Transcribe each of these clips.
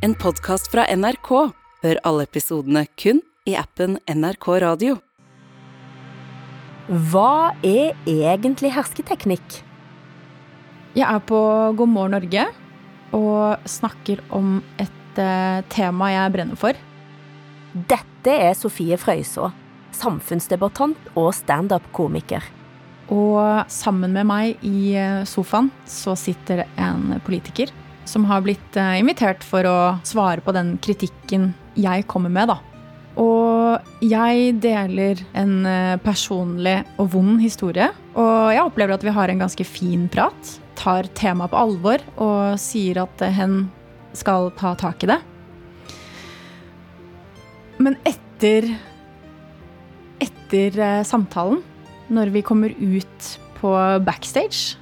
En podkast fra NRK. Hør alle episodene kun i appen NRK Radio. Hva er egentlig hersketeknikk? Jeg er på God morgen Norge og snakker om et eh, tema jeg brenner for. Dette er Sofie Frøyså, samfunnsdebattant og standup-komiker. Og sammen med meg i eh, sofaen så sitter en politiker som har blitt eh, invitert for å svare på den kritikken jeg kommer med, da. Og jeg deler en eh, personlig og vond historie. Og jeg opplever at vi har en ganske fin prat. Tar temaet på alvor og sier at eh, hen skal ta tak i det. Men etter Etter samtalen, når vi kommer ut på backstage,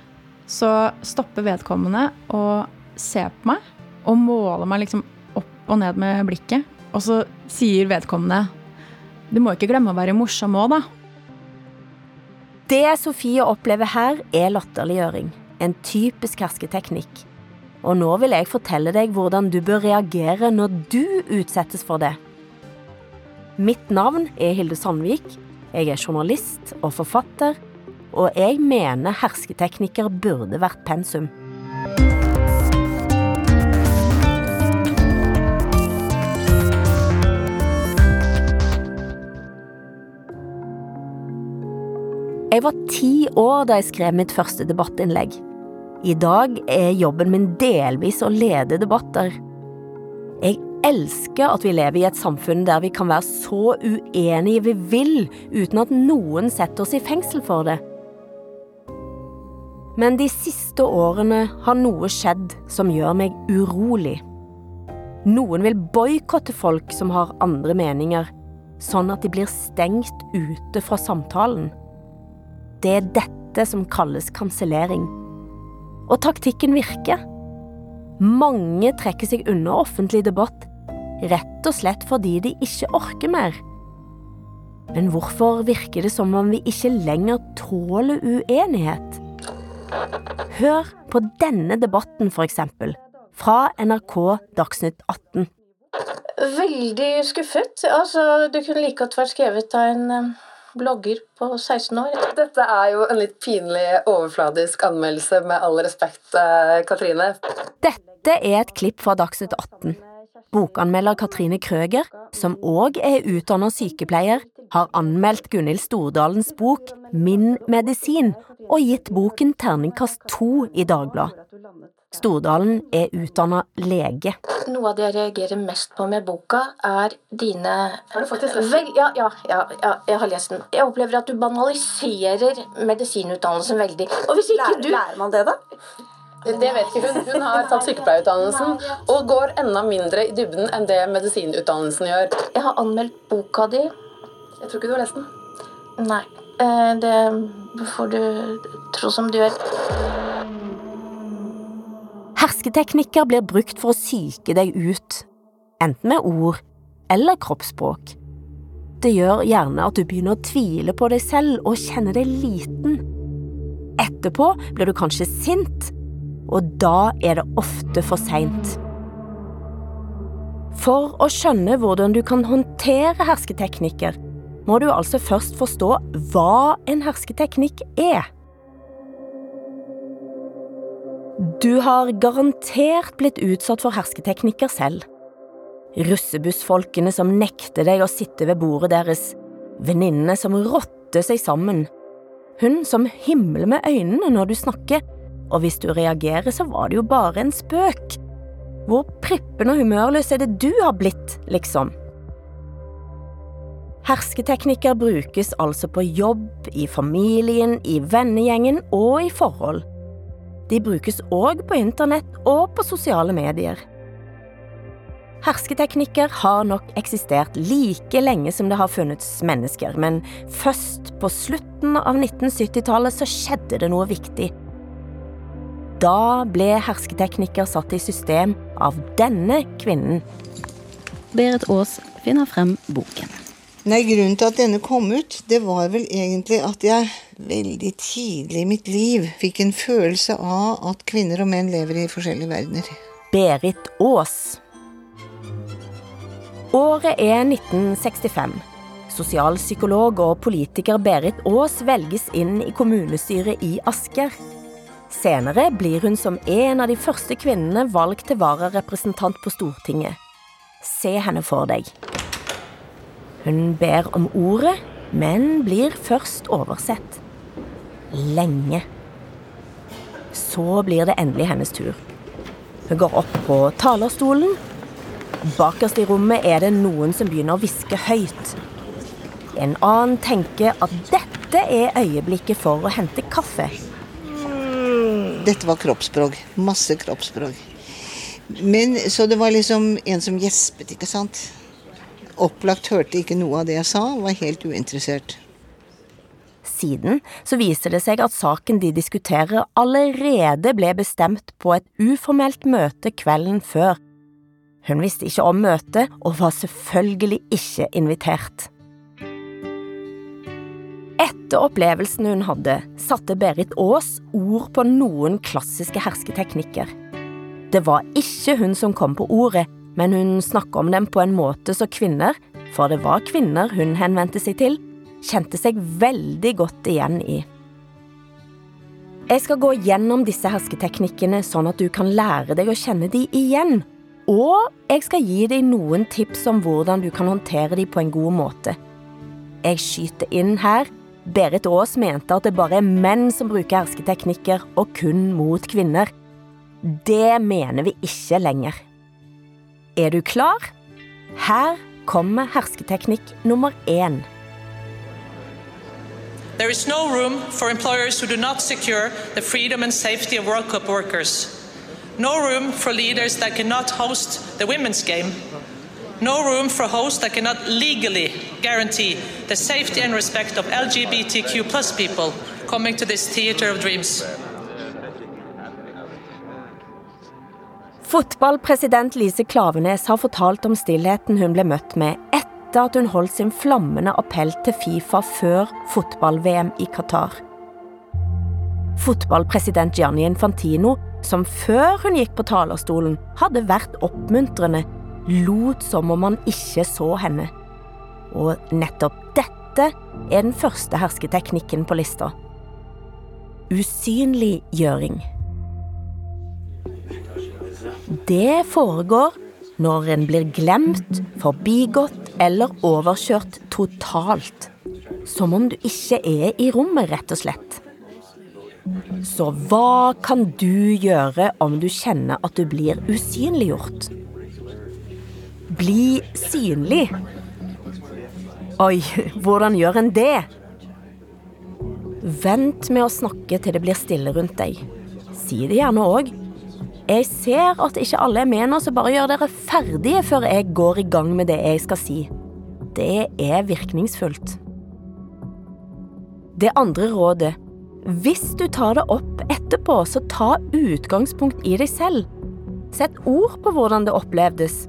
så stopper vedkommende og ser på meg og måler meg liksom opp og ned med blikket. Og så sier vedkommende Du må ikke glemme å være morsom òg, da. Det Sofie opplever her, er latterliggjøring. En typisk hersketeknikk. Og nå vil jeg fortelle deg hvordan du bør reagere når du utsettes for det. Mitt navn er Hilde Sandvik. Jeg er journalist og forfatter, og jeg mener hersketeknikker burde vært pensum. Jeg var ti år da jeg skrev mitt første debattinnlegg. I dag er jobben min delvis å lede debatter. Jeg elsker at vi lever i et samfunn der vi kan være så uenige vi vil uten at noen setter oss i fengsel for det. Men de siste årene har noe skjedd som gjør meg urolig. Noen vil boikotte folk som har andre meninger, sånn at de blir stengt ute fra samtalen. Det er dette som kalles kansellering. Og taktikken virker. Mange trekker seg unna offentlig debatt, rett og slett fordi de ikke orker mer. Men hvorfor virker det som om vi ikke lenger tåler uenighet? Hør på denne debatten, for eksempel, fra NRK Dagsnytt 18. Veldig skuffet. Altså, det kunne like godt vært skrevet av en eh, blogger på 16 år. Dette er jo en litt pinlig overfladisk anmeldelse, med all respekt, eh, Katrine. Dette er et klipp fra Dagsnytt 18. Bokanmelder Katrine Krøger, som òg er utdannet sykepleier, har anmeldt Gunhild Stordalens bok Min medisin og gitt boken terningkast to i Dagbladet. Stordalen er utdanna lege. Noe av det jeg reagerer mest på med boka, er dine Har du faktisk lest den? ja, ja, ja, ja, jeg har lest den. Jeg opplever at du banaliserer medisinutdannelsen veldig. Og hvis ikke du lærer man det, da? Det vet ikke hun. Hun har tatt sykepleierutdannelsen og går enda mindre i dybden enn det medisinutdannelsen gjør. Jeg har anmeldt boka di. Jeg tror ikke du har lest den. Nei. eh, Det får du tro som du gjør. Hersketeknikker blir brukt for å psyke deg ut, enten med ord eller kroppsspråk. Det gjør gjerne at du begynner å tvile på deg selv og kjenne deg liten. Etterpå blir du kanskje sint, og da er det ofte for seint. For å skjønne hvordan du kan håndtere hersketeknikker, må du altså først forstå hva en hersketeknikk er. Du har garantert blitt utsatt for hersketeknikker selv. Russebussfolkene som nekter deg å sitte ved bordet deres, venninnene som rotter seg sammen, hun som himler med øynene når du snakker, og hvis du reagerer så var det jo bare en spøk. Hvor prippen og humørløs er det du har blitt, liksom? Hersketeknikker brukes altså på jobb, i familien, i vennegjengen og i forhold. De brukes òg på internett og på sosiale medier. Hersketeknikker har nok eksistert like lenge som det har funnes mennesker, men først på slutten av 1970-tallet så skjedde det noe viktig. Da ble hersketeknikker satt i system av denne kvinnen. Berit Aas finner frem boken. Nei, Grunnen til at denne kom ut, det var vel egentlig at jeg veldig tidlig i mitt liv fikk en følelse av at kvinner og menn lever i forskjellige verdener. Berit Aas. Året er 1965. Sosialpsykolog og politiker Berit Aas velges inn i kommunestyret i Asker. Senere blir hun som en av de første kvinnene valgt til vararepresentant på Stortinget. Se henne for deg. Hun ber om ordet, men blir først oversett. Lenge. Så blir det endelig hennes tur. Hun går opp på talerstolen. Bakerst i rommet er det noen som begynner å hviske høyt. En annen tenker at dette er øyeblikket for å hente kaffe. Dette var kroppsspråk. Masse kroppsspråk. Men Så det var liksom en som gjespet, ikke sant. Opplagt hørte ikke noe av det jeg sa, var helt uinteressert. Siden så viser det seg at saken de diskuterer allerede ble bestemt på et uformelt møte kvelden før. Hun visste ikke om møtet, og var selvfølgelig ikke invitert. Etter opplevelsen hun hadde, satte Berit Aas ord på noen klassiske hersketeknikker. Det var ikke hun som kom på ordet, men hun snakket om dem på en måte så kvinner, for det var kvinner hun henvendte seg til, kjente seg veldig godt igjen i. Jeg skal gå gjennom disse hersketeknikkene sånn at du kan lære deg å kjenne de igjen. Og jeg skal gi deg noen tips om hvordan du kan håndtere de på en god måte. Jeg skyter inn her. Berit Aas mente at det bare er menn som bruker hersketeknikker, og kun mot kvinner. Det mener vi ikke lenger. Er du klar? Her kommer hersketeknikk nummer én. There is no room for employers who do not secure the freedom and safety of World Cup workers. No room for leaders that cannot host the women's game. No room for hosts that cannot legally guarantee the safety and respect of LGBTQ plus people coming to this theater of dreams. Fotballpresident Lise Klavenes har fortalt om stillheten hun ble møtt med etter at hun holdt sin flammende appell til Fifa før fotball-VM i Qatar. Fotballpresident Gianni Infantino, som før hun gikk på talerstolen hadde vært oppmuntrende, lot som om han ikke så henne. Og nettopp dette er den første hersketeknikken på lista. Usynliggjøring. Det foregår når en blir glemt, forbigått eller overkjørt totalt. Som om du ikke er i rommet, rett og slett. Så hva kan du gjøre om du kjenner at du blir usynliggjort? Bli synlig. Oi, hvordan gjør en det? Vent med å snakke til det blir stille rundt deg. Si det gjerne òg. Jeg ser at ikke alle er med nå, så bare gjør dere ferdige før jeg går i gang med det jeg skal si. Det er virkningsfullt. Det andre rådet hvis du tar det opp etterpå, så ta utgangspunkt i deg selv. Sett ord på hvordan det opplevdes.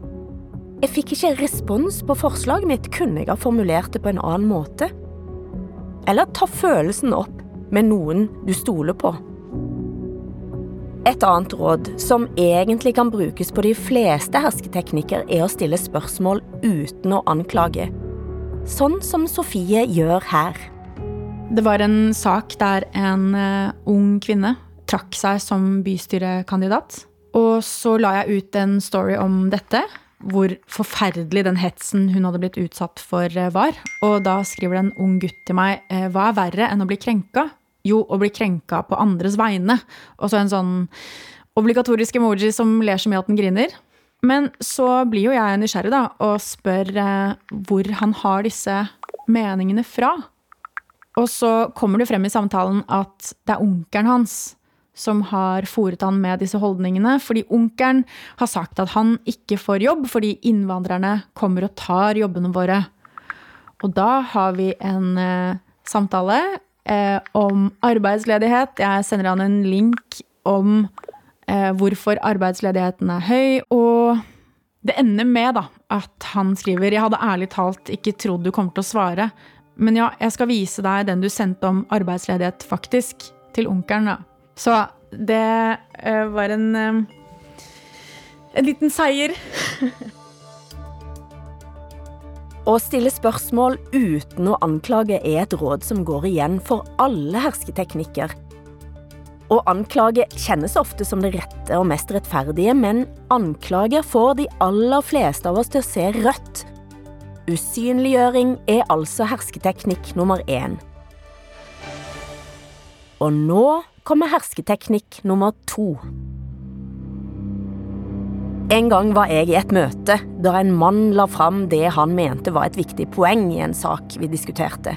Jeg fikk ikke respons på forslaget mitt, kunne jeg ha formulert det på en annen måte? Eller ta følelsen opp med noen du stoler på. Et annet råd, som egentlig kan brukes på de fleste hersketeknikker, er å stille spørsmål uten å anklage. Sånn som Sofie gjør her. Det var en sak der en uh, ung kvinne trakk seg som bystyrekandidat. Og så la jeg ut en story om dette, hvor forferdelig den hetsen hun hadde blitt utsatt for, uh, var. Og da skriver det en ung gutt til meg uh, hva er verre enn å bli krenka? Jo, å bli krenka på andres vegne. Og så en sånn obligatorisk emoji som ler så mye at den griner. Men så blir jo jeg nysgjerrig da, og spør hvor han har disse meningene fra. Og så kommer det frem i samtalen at det er onkelen hans som har fòret han med disse holdningene. Fordi onkelen har sagt at han ikke får jobb fordi innvandrerne kommer og tar jobbene våre. Og da har vi en eh, samtale eh, om arbeidsledighet. Jeg sender han en link om eh, hvorfor arbeidsledigheten er høy. Og det ender med da, at han skriver Jeg hadde ærlig talt ikke trodd du kommer til å svare, men ja, jeg skal vise deg den du sendte om arbeidsledighet, faktisk. Til onkelen, da. Så det eh, var en uh, En liten seier. Å stille spørsmål uten å anklage er et råd som går igjen for alle hersketeknikker. Å anklage kjennes ofte som det rette og mest rettferdige, men anklager får de aller fleste av oss til å se rødt. Usynliggjøring er altså hersketeknikk nummer én. Og nå kommer hersketeknikk nummer to. En gang var jeg i et møte da en mann la fram det han mente var et viktig poeng i en sak vi diskuterte.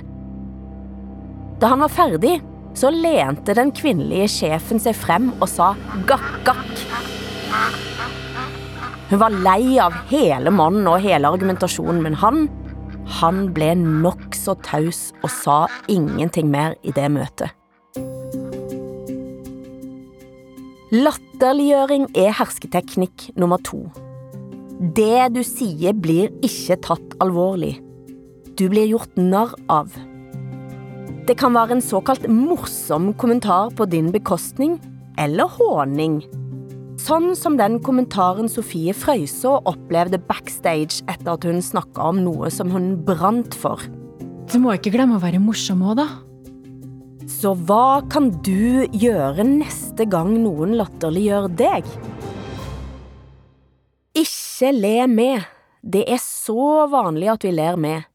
Da han var ferdig, så lente den kvinnelige sjefen seg frem og sa gakk, gakk. Hun var lei av hele mannen og hele argumentasjonen, men han, han ble nokså taus og sa ingenting mer i det møtet. Latterliggjøring er hersketeknikk nummer to. Det du sier blir ikke tatt alvorlig. Du blir gjort narr av. Det kan være en såkalt morsom kommentar på din bekostning, eller håning. Sånn som den kommentaren Sofie Frøysaa opplevde backstage etter at hun snakka om noe som hun brant for. Du må ikke glemme å være morsom òg, da. Så hva kan du gjøre neste gang noen latterliggjør deg? Ikke le med. Det er så vanlig at vi ler med.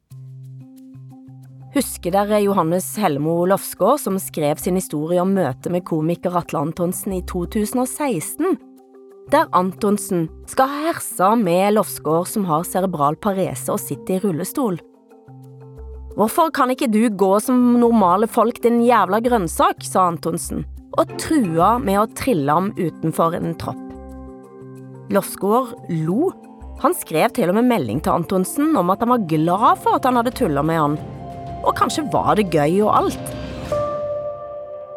Husker dere Johannes Helmo Lofsgaard som skrev sin historie om møtet med komiker Atle Antonsen i 2016? Der Antonsen skal ha hersa med Lofsgaard som har cerebral parese og sitter i rullestol. Hvorfor kan ikke du gå som normale folk, din jævla grønnsak, sa Antonsen, og trua med å trille ham utenfor en tropp. Lofsgaard lo. Han skrev til og med melding til Antonsen om at han var glad for at han hadde tulla med han, og kanskje var det gøy og alt.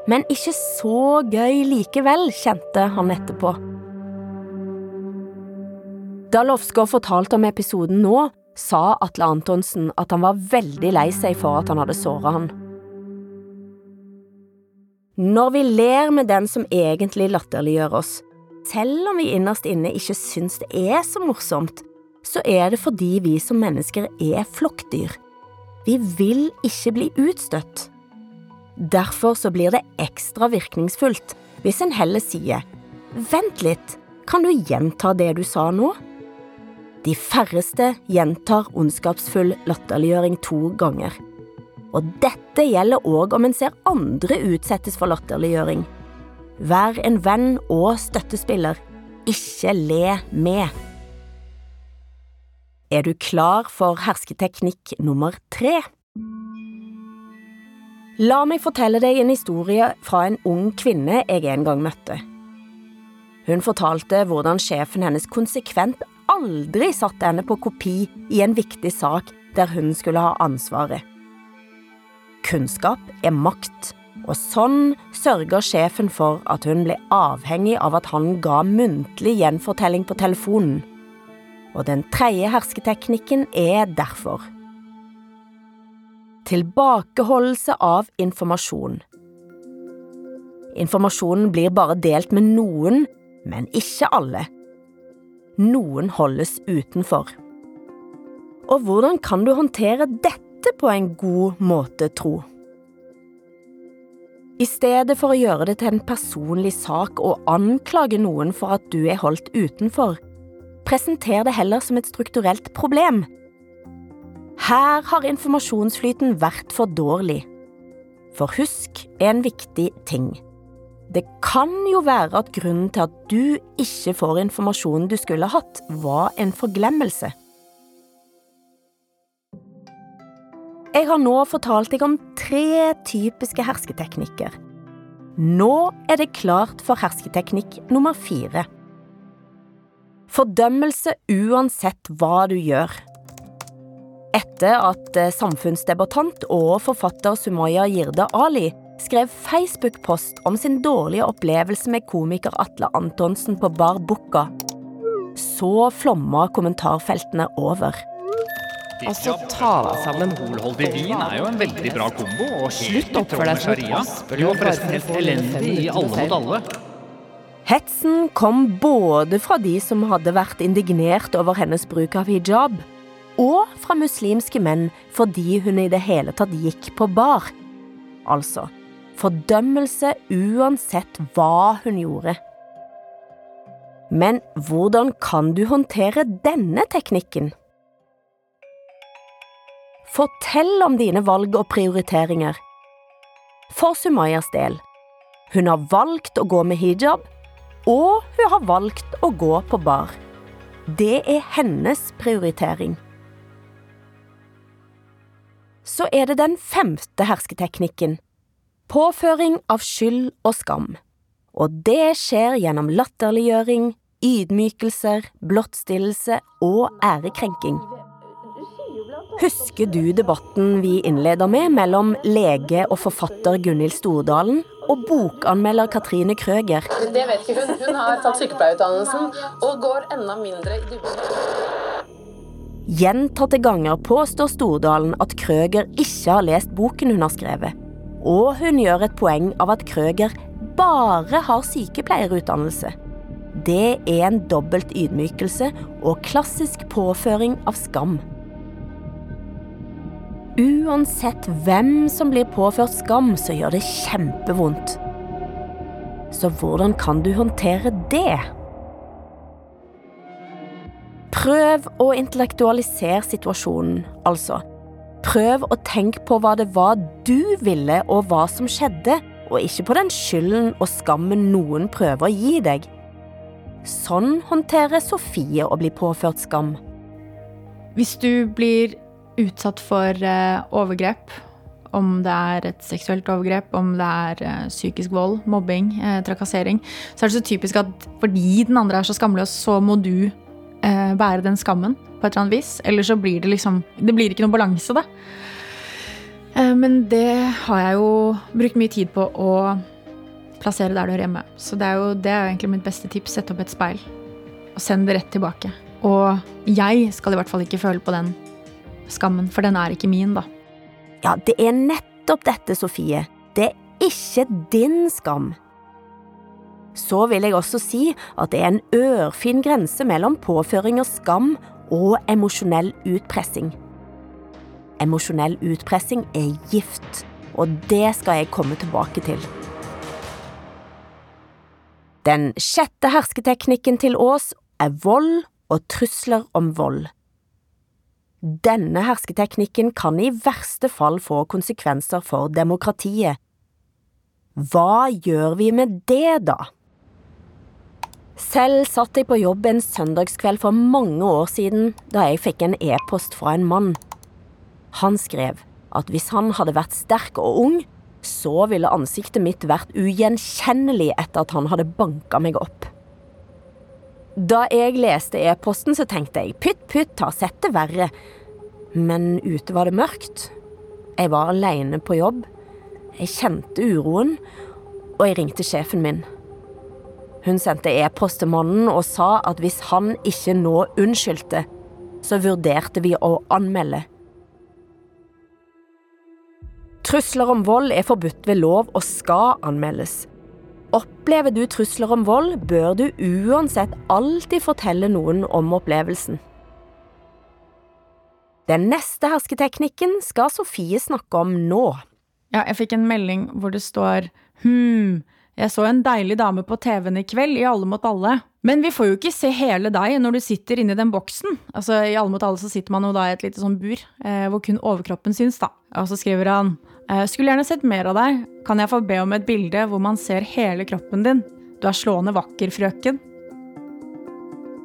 Men ikke så gøy likevel, kjente han etterpå. Da Lofsgaard fortalte om episoden nå, sa Atle Antonsen at han var veldig lei seg for at han hadde såret han. Når vi ler med den som egentlig latterliggjør oss, selv om vi innerst inne ikke syns det er så morsomt, så er det fordi vi som mennesker er flokkdyr. Vi vil ikke bli utstøtt. Derfor så blir det ekstra virkningsfullt hvis en heller sier Vent litt, kan du gjenta det du sa nå? De færreste gjentar ondskapsfull latterliggjøring to ganger. Og dette gjelder òg om en ser andre utsettes for latterliggjøring. Vær en venn og støttespiller. Ikke le med. Er du klar for hersketeknikk nummer tre? La meg fortelle deg en historie fra en ung kvinne jeg en gang møtte. Hun fortalte hvordan sjefen hennes konsekvent aldri satt henne på kopi i en viktig sak der hun skulle ha ansvaret. Kunnskap er makt, og sånn sørger sjefen for at hun ble avhengig av at han ga muntlig gjenfortelling på telefonen. Og den tredje hersketeknikken er derfor tilbakeholdelse av informasjon. Informasjonen blir bare delt med noen, men ikke alle noen holdes utenfor. Og hvordan kan du håndtere dette på en god måte, tro? I stedet for å gjøre det til en personlig sak og anklage noen for at du er holdt utenfor, presenter det heller som et strukturelt problem. Her har informasjonsflyten vært for dårlig. For husk en viktig ting. Det kan jo være at grunnen til at du ikke får informasjonen du skulle hatt, var en forglemmelse. Jeg har nå fortalt deg om tre typiske hersketeknikker. Nå er det klart for hersketeknikk nummer fire. Fordømmelse uansett hva du gjør. Etter at eh, samfunnsdebattant og forfatter Sumaya Jirde Ali skrev Facebook-post om sin dårlige opplevelse med komiker Atle Antonsen på Bar Bukka. Så flomma kommentarfeltene over. Altså, ta deg sammen. Alkoholholdig vin er jo en veldig bra kombo. Og Slutt å oppføre deg som et Det var forresten helt elendig i Alle mot alle. Hetsen kom både fra de som hadde vært indignert over hennes bruk av hijab, og fra muslimske menn fordi hun i det hele tatt gikk på bar. Altså, fordømmelse uansett hva hun gjorde. Men hvordan kan du håndtere denne teknikken? Fortell om dine valg og prioriteringer. For Sumayas del, hun har valgt å gå med hijab, og hun har valgt å gå på bar. Det er hennes prioritering. Så er det den femte hersketeknikken. Påføring av skyld og skam. Og det skjer gjennom latterliggjøring, ydmykelser, blottstillelse og ærekrenking. Husker du debatten vi innleder med mellom lege og forfatter Gunhild Stordalen og bokanmelder Katrine Krøger? Det vet ikke hun. Hun har tatt sykepleierutdannelsen og går enda mindre i dybden. Gjentatte ganger påstår Stordalen at Krøger ikke har lest boken hun har skrevet, og hun gjør et poeng av at Krøger bare har sykepleierutdannelse. Det er en dobbelt ydmykelse og klassisk påføring av skam. Uansett hvem som blir påført skam, så gjør det kjempevondt. Så hvordan kan du håndtere det? Prøv å intellektualisere situasjonen, altså. Prøv å tenke på hva det var du ville og hva som skjedde, og ikke på den skylden og skammen noen prøver å gi deg. Sånn håndterer Sofie å bli påført skam. Hvis du blir utsatt for eh, overgrep, om det er et seksuelt overgrep, om det er eh, psykisk vold, mobbing, eh, trakassering, så er det så typisk at fordi den andre er så skamløs, så må du bære den skammen på et eller annet vis. Eller så blir det liksom Det blir ikke noen balanse, da. Eh, men det har jeg jo brukt mye tid på å plassere der du hører hjemme. Så det er jo det er egentlig mitt beste tips. Sett opp et speil og send det rett tilbake. Og jeg skal i hvert fall ikke føle på den skammen, for den er ikke min, da. Ja, det er nettopp dette, Sofie. Det er ikke din skam. Så vil jeg også si at det er en ørfin grense mellom påføring av skam og emosjonell utpressing. Emosjonell utpressing er gift, og det skal jeg komme tilbake til. Den sjette hersketeknikken til Aas er vold og trusler om vold. Denne hersketeknikken kan i verste fall få konsekvenser for demokratiet. Hva gjør vi med det, da? Selv satt jeg på jobb en søndagskveld for mange år siden da jeg fikk en e-post fra en mann. Han skrev at hvis han hadde vært sterk og ung, så ville ansiktet mitt vært ugjenkjennelig etter at han hadde banka meg opp. Da jeg leste e-posten, så tenkte jeg pytt pytt, har sett det verre. Men ute var det mørkt. Jeg var aleine på jobb. Jeg kjente uroen, og jeg ringte sjefen min. Hun sendte e-post til mannen og sa at hvis han ikke nå unnskyldte, så vurderte vi å anmelde. Trusler om vold er forbudt ved lov og skal anmeldes. Opplever du trusler om vold, bør du uansett alltid fortelle noen om opplevelsen. Den neste hersketeknikken skal Sofie snakke om nå. Ja, jeg fikk en melding hvor det står hm, jeg så en deilig dame på TV-en i kveld, i Alle mot alle. Men vi får jo ikke se hele deg når du sitter inni den boksen. Altså, I Alle mot alle så sitter man jo da i et lite sånn bur, eh, hvor kun overkroppen syns, da. Og så skriver han eh, Skulle gjerne sett mer av deg. Kan jeg få be om et bilde hvor man ser hele kroppen din? Du er slående vakker, frøken.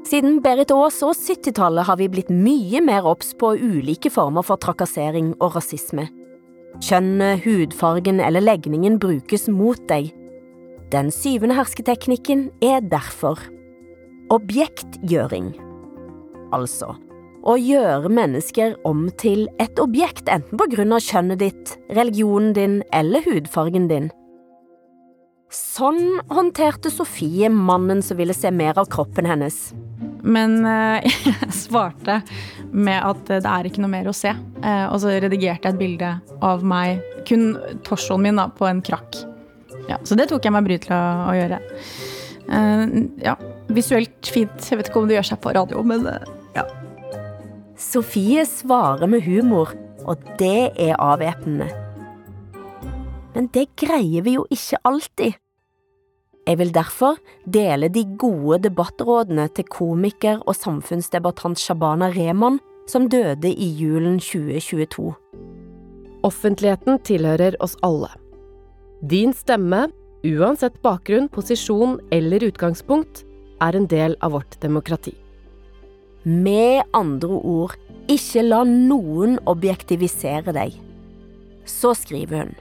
Siden Berit Aas og 70-tallet har vi blitt mye mer obs på ulike former for trakassering og rasisme. Kjønnet, hudfargen eller legningen brukes mot deg. Den syvende hersketeknikken er derfor objektgjøring. Altså å gjøre mennesker om til et objekt, enten på grunn av kjønnet ditt, religionen din eller hudfargen din. Sånn håndterte Sofie mannen som ville se mer av kroppen hennes. Men eh, jeg svarte med at det er ikke noe mer å se. Eh, og så redigerte jeg et bilde av meg, kun torsoen min, da, på en krakk. Ja, så det tok jeg meg bryet til å, å gjøre. Uh, ja, visuelt fint. Jeg vet ikke om det gjør seg på radio, men uh, ja. Sofie svarer med humor, og det er avvæpnende. Men det greier vi jo ikke alltid. Jeg vil derfor dele de gode debattrådene til komiker og samfunnsdebattant Shabana Rehman, som døde i julen 2022. Offentligheten tilhører oss alle. Din stemme, uansett bakgrunn, posisjon eller utgangspunkt, er en del av vårt demokrati. Med andre ord, ikke la noen objektivisere deg. Så skriver hun.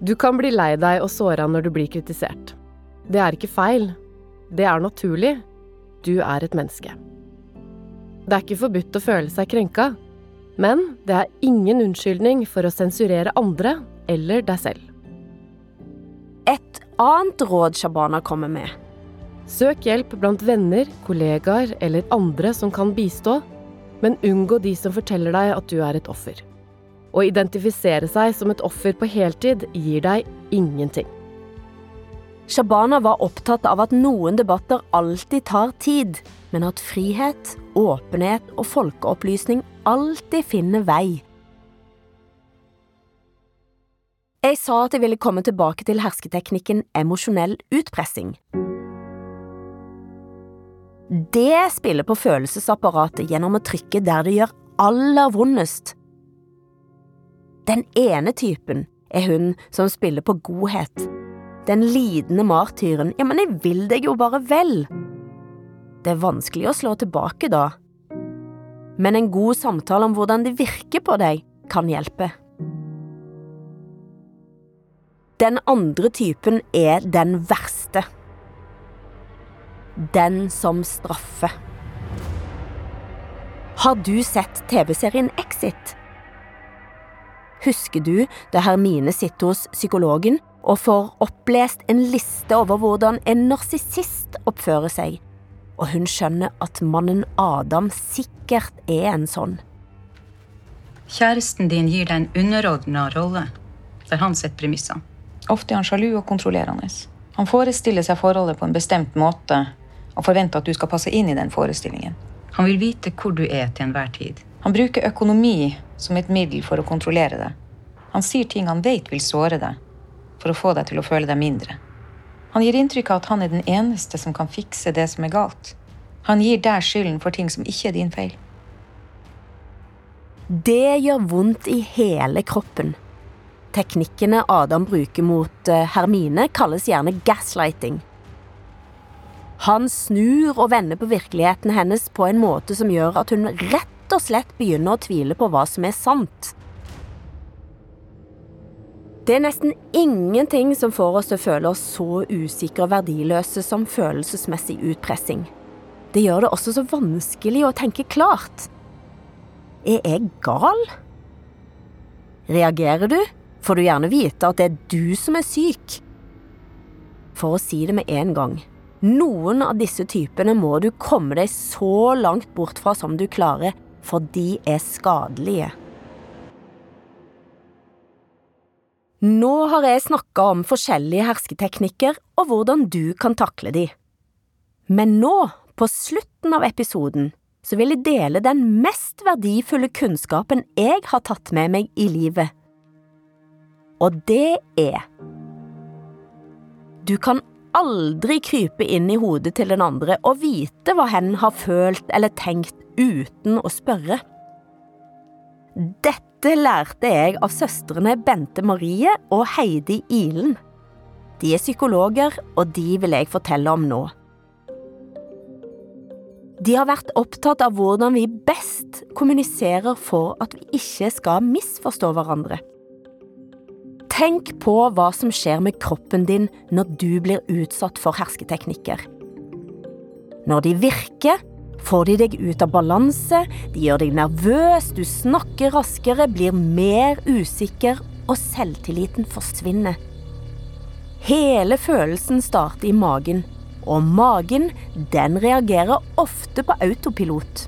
Du kan bli lei deg og såra når du blir kritisert. Det er ikke feil. Det er naturlig. Du er et menneske. Det er ikke forbudt å føle seg krenka, men det er ingen unnskyldning for å sensurere andre eller deg selv. Et annet råd Shabana kommer med, Søk hjelp blant venner, kollegaer eller andre som kan bistå, men unngå de som forteller deg at du er et offer. Å identifisere seg som et offer på heltid gir deg ingenting. Shabana var opptatt av at noen debatter alltid tar tid, men at frihet, åpenhet og folkeopplysning alltid finner vei. Jeg sa at jeg ville komme tilbake til hersketeknikken emosjonell utpressing. Det spiller på følelsesapparatet gjennom å trykke der det gjør aller vondest. Den ene typen er hun som spiller på godhet. Den lidende martyren. Ja, men jeg vil deg jo bare vel. Det er vanskelig å slå tilbake da. Men en god samtale om hvordan det virker på deg, kan hjelpe. Den andre typen er den verste den som straffer. Har du sett TV-serien Exit? Husker du da Hermine sitter hos psykologen og får opplest en liste over hvordan en narsissist oppfører seg, og hun skjønner at mannen Adam sikkert er en sånn? Kjæresten din gir deg en underordna rolle, der han setter premissene. Ofte er han sjalu og kontrollerende. Han forestiller seg forholdet på en bestemt måte og forventer at du skal passe inn i den forestillingen. Han vil vite hvor du er til enhver tid. Han bruker økonomi som et middel for å kontrollere deg. Han sier ting han vet vil såre deg, for å få deg til å føle deg mindre. Han gir inntrykk av at han er den eneste som kan fikse det som er galt. Han gir deg skylden for ting som ikke er din feil. Det gjør vondt i hele kroppen. Teknikkene Adam bruker mot eh, Hermine, kalles gjerne gaslighting. Han snur og vender på virkeligheten hennes på en måte som gjør at hun rett og slett begynner å tvile på hva som er sant. Det er nesten ingenting som får oss til å føle oss så usikre og verdiløse som følelsesmessig utpressing. Det gjør det også så vanskelig å tenke klart. Er jeg gal? Reagerer du, får du gjerne vite at det er du som er syk. For å si det med en gang noen av disse typene må du komme deg så langt bort fra som du klarer, for de er skadelige. Nå har jeg snakka om forskjellige hersketeknikker og hvordan du kan takle de. Men nå, på slutten av episoden, så vil jeg dele den mest verdifulle kunnskapen jeg har tatt med meg i livet. Og det er Du kan aldri krype inn i hodet til den andre og vite hva hen har følt eller tenkt uten å spørre. Dette lærte jeg av søstrene Bente Marie og Heidi Ilen. De er psykologer, og de vil jeg fortelle om nå. De har vært opptatt av hvordan vi best kommuniserer for at vi ikke skal misforstå hverandre. Tenk på hva som skjer med kroppen din når du blir utsatt for hersketeknikker. Når de virker, får de deg ut av balanse, de gjør deg nervøs, du snakker raskere, blir mer usikker, og selvtilliten forsvinner. Hele følelsen starter i magen, og magen, den reagerer ofte på autopilot.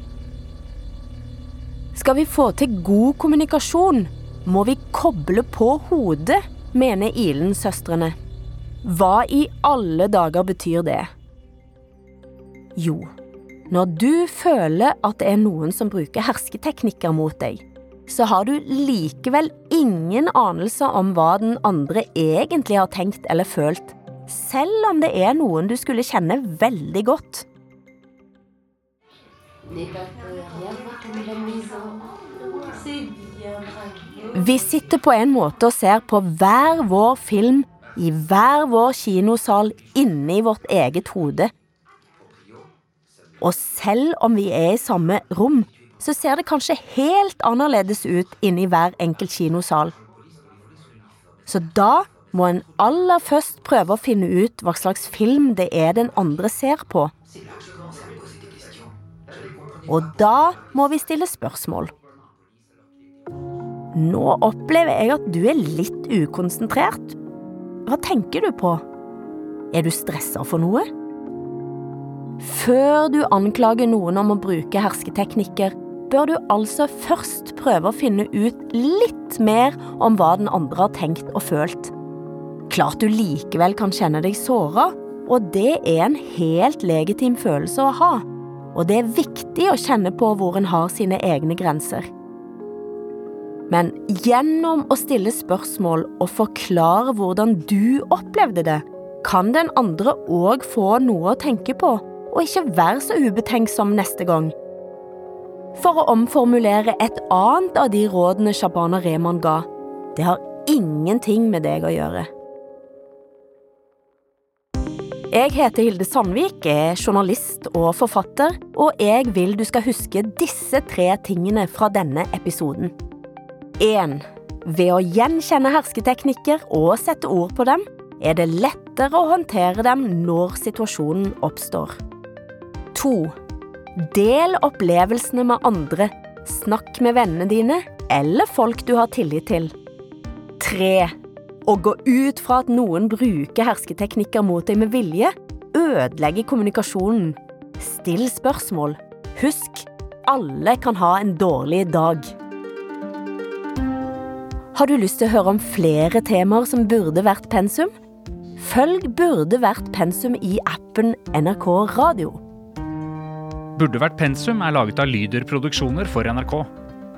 Skal vi få til god kommunikasjon, må vi koble på hodet, mener Ilen-søstrene. Hva i alle dager betyr det? Jo, Når du føler at det er noen som bruker hersketeknikker mot deg, så har du likevel ingen anelse om hva den andre egentlig har tenkt eller følt, selv om det er noen du skulle kjenne veldig godt. Vi sitter på en måte og ser på hver vår film i hver vår kinosal inne i vårt eget hode. Og selv om vi er i samme rom, så ser det kanskje helt annerledes ut inne i hver enkelt kinosal. Så da må en aller først prøve å finne ut hva slags film det er den andre ser på. Og da må vi stille spørsmål. Nå opplever jeg at du er litt ukonsentrert. Hva tenker du på? Er du stressa for noe? Før du anklager noen om å bruke hersketeknikker, bør du altså først prøve å finne ut litt mer om hva den andre har tenkt og følt. Klart du likevel kan kjenne deg såra, og det er en helt legitim følelse å ha. Og det er viktig å kjenne på hvor en har sine egne grenser. Men gjennom å stille spørsmål og forklare hvordan du opplevde det, kan den andre òg få noe å tenke på, og ikke være så ubetenksom neste gang. For å omformulere et annet av de rådene Shabana Rehman ga, det har ingenting med deg å gjøre. Jeg heter Hilde Sandvik, er journalist og forfatter, og jeg vil du skal huske disse tre tingene fra denne episoden. 1. Ved å gjenkjenne hersketeknikker og sette ord på dem, er det lettere å håndtere dem når situasjonen oppstår. 2. Del opplevelsene med andre. Snakk med vennene dine eller folk du har tillit til. 3. Å gå ut fra at noen bruker hersketeknikker mot deg med vilje, ødelegger kommunikasjonen. Still spørsmål. Husk, alle kan ha en dårlig dag. Har du lyst til å høre om flere temaer som burde vært pensum? Følg Burde vært pensum i appen NRK Radio. Burde vært pensum er laget av Lyder Produksjoner for NRK.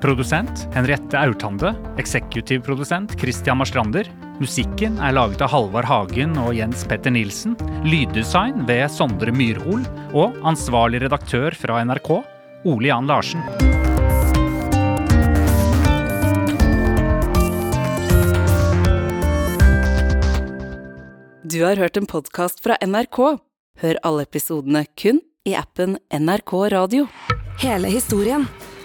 Produsent Henriette Aurtande. Eksekutiv produsent Christian Marstrander. Musikken er laget av Halvard Hagen og Jens Petter Nilsen. Lyddesign ved Sondre Myrhol. Og ansvarlig redaktør fra NRK, Ole Jan Larsen. Du har hørt en podkast fra NRK. Hør alle episodene kun i appen NRK Radio. Hele historien.